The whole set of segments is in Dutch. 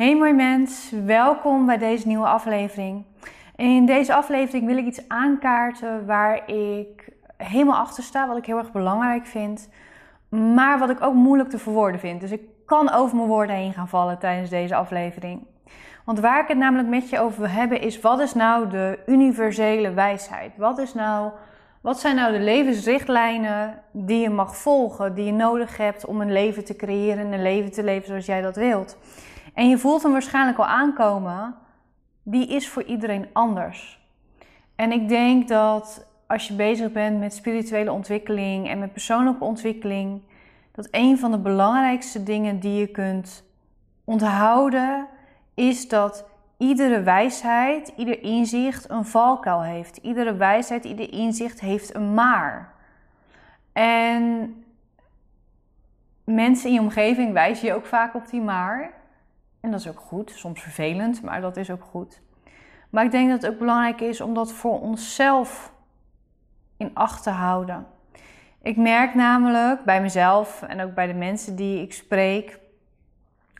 Hey mooi mens, welkom bij deze nieuwe aflevering. In deze aflevering wil ik iets aankaarten waar ik helemaal achter sta, wat ik heel erg belangrijk vind, maar wat ik ook moeilijk te verwoorden vind. Dus ik kan over mijn woorden heen gaan vallen tijdens deze aflevering. Want waar ik het namelijk met je over wil hebben is wat is nou de universele wijsheid? Wat, is nou, wat zijn nou de levensrichtlijnen die je mag volgen, die je nodig hebt om een leven te creëren en een leven te leven zoals jij dat wilt? En je voelt hem waarschijnlijk al aankomen, die is voor iedereen anders. En ik denk dat als je bezig bent met spirituele ontwikkeling en met persoonlijke ontwikkeling, dat een van de belangrijkste dingen die je kunt onthouden is dat iedere wijsheid, ieder inzicht een valkuil heeft. Iedere wijsheid, ieder inzicht heeft een maar. En mensen in je omgeving wijzen je ook vaak op die maar. En dat is ook goed, soms vervelend, maar dat is ook goed. Maar ik denk dat het ook belangrijk is om dat voor onszelf in acht te houden. Ik merk namelijk bij mezelf en ook bij de mensen die ik spreek,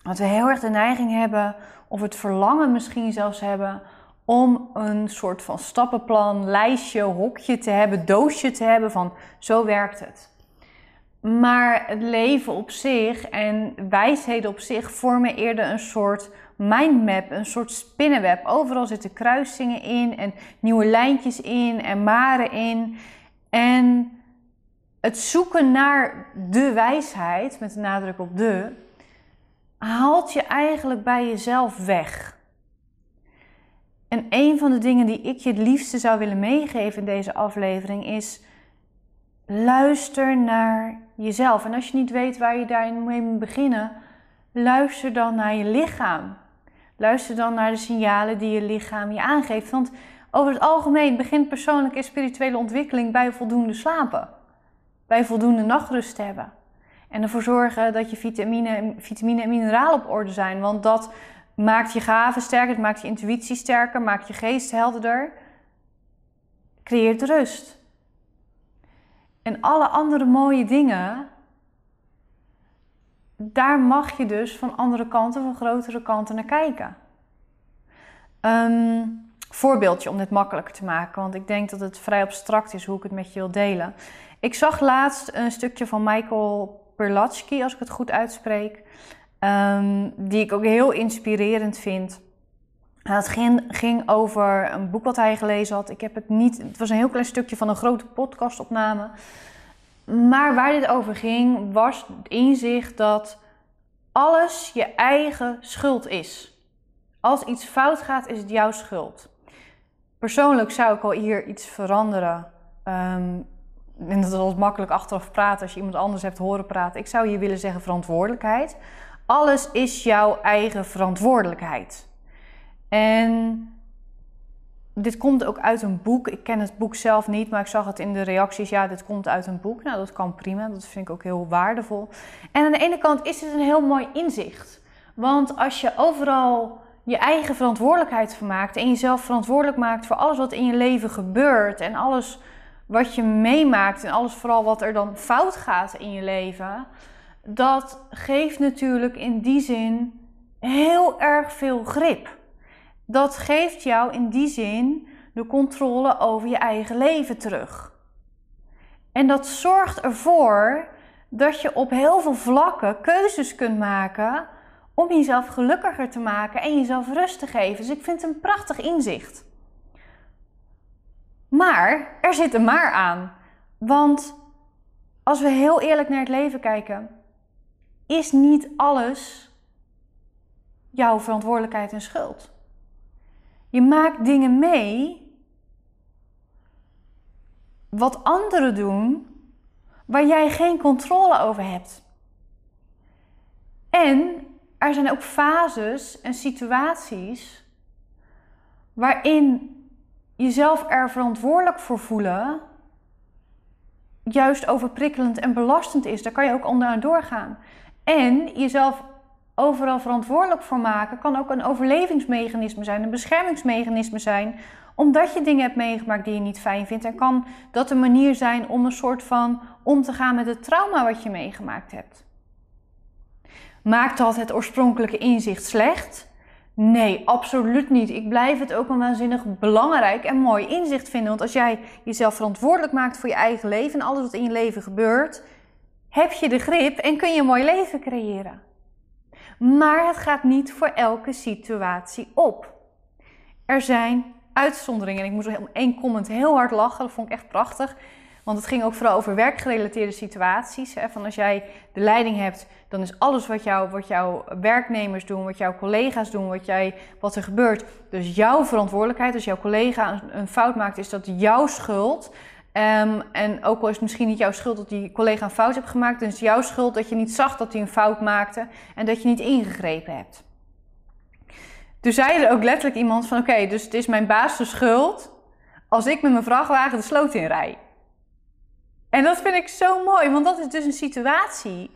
dat we heel erg de neiging hebben, of het verlangen misschien zelfs hebben, om een soort van stappenplan, lijstje, hokje te hebben, doosje te hebben van zo werkt het. Maar het leven op zich en wijsheden op zich vormen eerder een soort mindmap, een soort spinnenweb. Overal zitten kruisingen in en nieuwe lijntjes in en maren in. En het zoeken naar de wijsheid, met de nadruk op de, haalt je eigenlijk bij jezelf weg. En een van de dingen die ik je het liefste zou willen meegeven in deze aflevering is Luister naar jezelf. En als je niet weet waar je daarin mee moet beginnen, luister dan naar je lichaam. Luister dan naar de signalen die je lichaam je aangeeft. Want over het algemeen begint persoonlijke en spirituele ontwikkeling bij voldoende slapen. Bij voldoende nachtrust hebben. En ervoor zorgen dat je vitamine, vitamine en mineralen op orde zijn. Want dat maakt je gaven sterker, het maakt je intuïtie sterker, maakt je geest helderder. Creëert rust. En alle andere mooie dingen, daar mag je dus van andere kanten, van grotere kanten naar kijken. Um, voorbeeldje om dit makkelijker te maken, want ik denk dat het vrij abstract is hoe ik het met je wil delen. Ik zag laatst een stukje van Michael Perlatsky, als ik het goed uitspreek, um, die ik ook heel inspirerend vind. Het ging, ging, over een boek wat hij gelezen had. Ik heb het niet. Het was een heel klein stukje van een grote podcastopname. Maar waar dit over ging, was het inzicht dat alles je eigen schuld is. Als iets fout gaat, is het jouw schuld. Persoonlijk zou ik al hier iets veranderen. Um, en dat is makkelijk achteraf praten als je iemand anders hebt horen praten. Ik zou hier willen zeggen verantwoordelijkheid. Alles is jouw eigen verantwoordelijkheid. En dit komt ook uit een boek. Ik ken het boek zelf niet, maar ik zag het in de reacties. Ja, dit komt uit een boek. Nou, dat kan prima. Dat vind ik ook heel waardevol. En aan de ene kant is het een heel mooi inzicht. Want als je overal je eigen verantwoordelijkheid van maakt en jezelf verantwoordelijk maakt voor alles wat in je leven gebeurt en alles wat je meemaakt en alles vooral wat er dan fout gaat in je leven, dat geeft natuurlijk in die zin heel erg veel grip dat geeft jou in die zin de controle over je eigen leven terug. En dat zorgt ervoor dat je op heel veel vlakken keuzes kunt maken om jezelf gelukkiger te maken en jezelf rust te geven. Dus ik vind het een prachtig inzicht. Maar er zit een maar aan. Want als we heel eerlijk naar het leven kijken, is niet alles jouw verantwoordelijkheid en schuld. Je maakt dingen mee wat anderen doen waar jij geen controle over hebt. En er zijn ook fases en situaties waarin jezelf er verantwoordelijk voor voelen juist overprikkelend en belastend is. Daar kan je ook onderaan doorgaan. En jezelf overal verantwoordelijk voor maken kan ook een overlevingsmechanisme zijn, een beschermingsmechanisme zijn, omdat je dingen hebt meegemaakt die je niet fijn vindt. En kan dat een manier zijn om een soort van om te gaan met het trauma wat je meegemaakt hebt. Maakt dat het oorspronkelijke inzicht slecht? Nee, absoluut niet. Ik blijf het ook een waanzinnig belangrijk en mooi inzicht vinden. Want als jij jezelf verantwoordelijk maakt voor je eigen leven en alles wat in je leven gebeurt, heb je de grip en kun je een mooi leven creëren. Maar het gaat niet voor elke situatie op. Er zijn uitzonderingen. En ik moest om één comment heel hard lachen. Dat vond ik echt prachtig. Want het ging ook vooral over werkgerelateerde situaties. Hè. Van als jij de leiding hebt, dan is alles wat, jou, wat jouw werknemers doen, wat jouw collega's doen, wat, jij, wat er gebeurt, dus jouw verantwoordelijkheid. Als jouw collega een, fout maakt, is dat jouw schuld. Um, en ook al is het misschien niet jouw schuld dat die collega een fout heeft gemaakt, dan is het jouw schuld dat je niet zag dat hij een fout maakte en dat je niet ingegrepen hebt. Toen zei er ook letterlijk iemand van oké, dus het is mijn baas de schuld als ik met mijn vrachtwagen de sloot in rij. En dat vind ik zo mooi, want dat is dus een situatie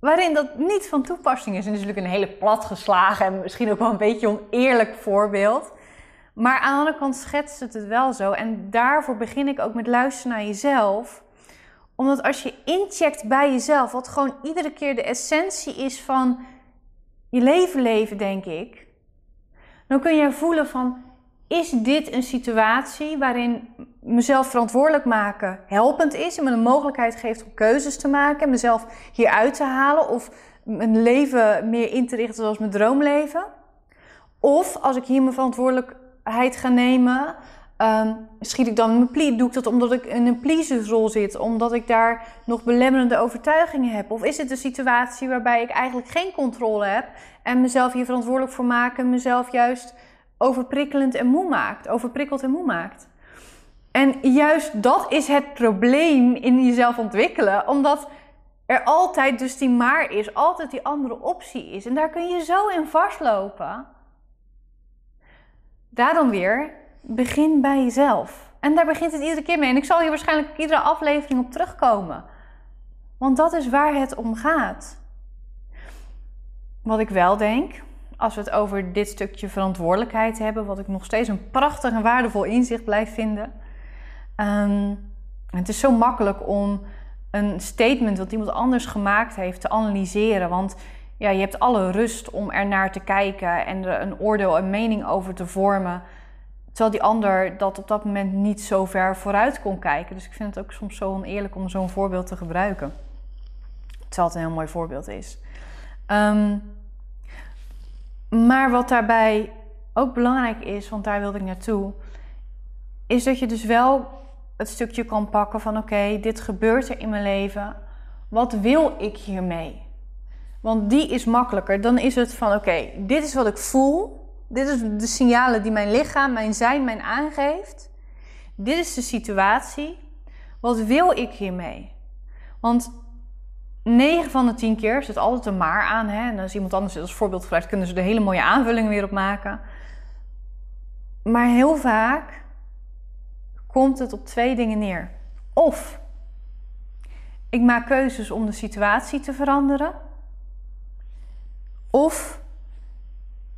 waarin dat niet van toepassing is. En dat is natuurlijk een hele platgeslagen en misschien ook wel een beetje oneerlijk voorbeeld. Maar aan de andere kant schetst het het wel zo. En daarvoor begin ik ook met luisteren naar jezelf. Omdat als je incheckt bij jezelf, wat gewoon iedere keer de essentie is van je leven leven, denk ik. Dan kun je voelen van, is dit een situatie waarin mezelf verantwoordelijk maken helpend is en me een mogelijkheid geeft om keuzes te maken, mezelf hieruit te halen of mijn leven meer in te richten zoals mijn droomleven? Of als ik hier mijn verantwoordelijkheid ga nemen, um, schiet ik dan in mijn? Doe ik dat omdat ik in een pleasersrol zit, omdat ik daar nog belemmerende overtuigingen heb? Of is het een situatie waarbij ik eigenlijk geen controle heb en mezelf hier verantwoordelijk voor maken, mezelf juist overprikkelend en moe maakt, overprikkeld en moe maakt. En juist dat is het probleem in jezelf ontwikkelen, omdat er altijd dus die maar is, altijd die andere optie is. En daar kun je zo in vastlopen. Daarom weer, begin bij jezelf. En daar begint het iedere keer mee. En ik zal hier waarschijnlijk iedere aflevering op terugkomen. Want dat is waar het om gaat. Wat ik wel denk, als we het over dit stukje verantwoordelijkheid hebben, wat ik nog steeds een prachtig en waardevol inzicht blijf vinden. Um, het is zo makkelijk om een statement wat iemand anders gemaakt heeft te analyseren. Want ja, je hebt alle rust om er naar te kijken en er een oordeel en mening over te vormen. Terwijl die ander dat op dat moment niet zo ver vooruit kon kijken. Dus ik vind het ook soms zo oneerlijk om zo'n voorbeeld te gebruiken. Terwijl het een heel mooi voorbeeld is. Um, maar wat daarbij ook belangrijk is, want daar wilde ik naartoe, is dat je dus wel het stukje kan pakken van oké, dit gebeurt er in mijn leven. Wat wil ik hiermee? Want die is makkelijker. Dan is het van oké, dit is wat ik voel. Dit is de signalen die mijn lichaam, mijn zijn, mijn aangeeft. Dit is de situatie. Wat wil ik hiermee? Want 9 van de 10 keer zit altijd een maar aan. Hè? En als iemand anders als voorbeeld gebruikt, kunnen ze er hele mooie aanvullingen weer op maken. Maar heel vaak komt het op twee dingen neer. Of ik maak keuzes om de situatie te veranderen. Of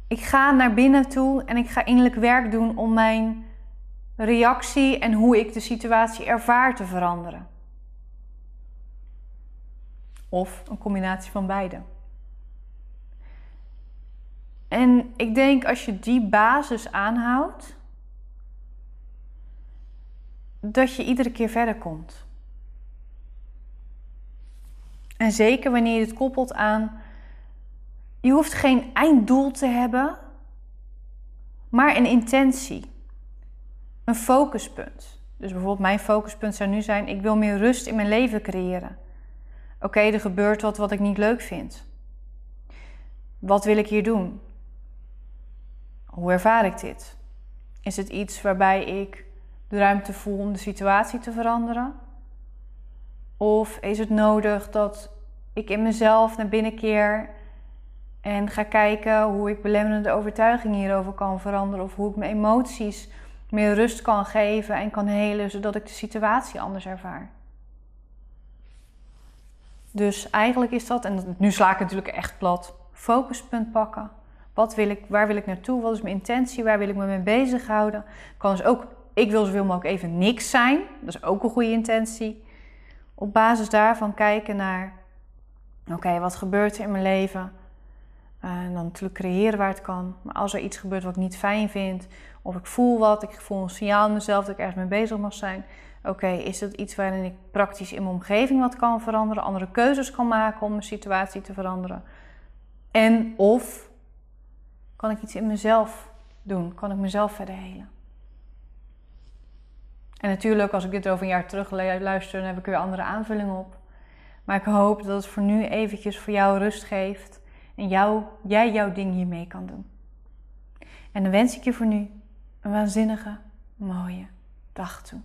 ik ga naar binnen toe en ik ga innerlijk werk doen om mijn reactie en hoe ik de situatie ervaar te veranderen. Of een combinatie van beide. En ik denk als je die basis aanhoudt, dat je iedere keer verder komt. En zeker wanneer je het koppelt aan, je hoeft geen einddoel te hebben, maar een intentie, een focuspunt. Dus bijvoorbeeld mijn focuspunt zou nu zijn: ik wil meer rust in mijn leven creëren. Oké, er gebeurt wat wat ik niet leuk vind. Wat wil ik hier doen? Hoe ervaar ik dit? Is het iets waarbij ik de ruimte voel om de situatie te veranderen? Of is het nodig dat ik in mezelf naar binnen keer en ga kijken hoe ik belemmerende overtuigingen hierover kan veranderen? Of hoe ik mijn emoties meer rust kan geven en kan helen zodat ik de situatie anders ervaar? Dus eigenlijk is dat, en nu sla ik natuurlijk echt plat, focuspunt pakken. Wat wil ik, waar wil ik naartoe? Wat is mijn intentie? Waar wil ik me mee bezighouden? Kan dus ook, ik wil zoveel mogelijk even niks zijn. Dat is ook een goede intentie. Op basis daarvan kijken naar, oké, wat gebeurt er in mijn leven? En dan natuurlijk creëren waar het kan. Maar als er iets gebeurt wat ik niet fijn vind, of ik voel wat, ik voel een signaal in mezelf dat ik ergens mee bezig mag zijn. Oké, is dat iets waarin ik praktisch in mijn omgeving wat kan veranderen, andere keuzes kan maken om mijn situatie te veranderen? En of kan ik iets in mezelf doen? Kan ik mezelf verder helen? En natuurlijk, als ik dit over een jaar terug luister, dan heb ik weer andere aanvullingen op. Maar ik hoop dat het voor nu eventjes voor jou rust geeft en jou, jij jouw ding hiermee kan doen. En dan wens ik je voor nu een waanzinnige, mooie dag toe.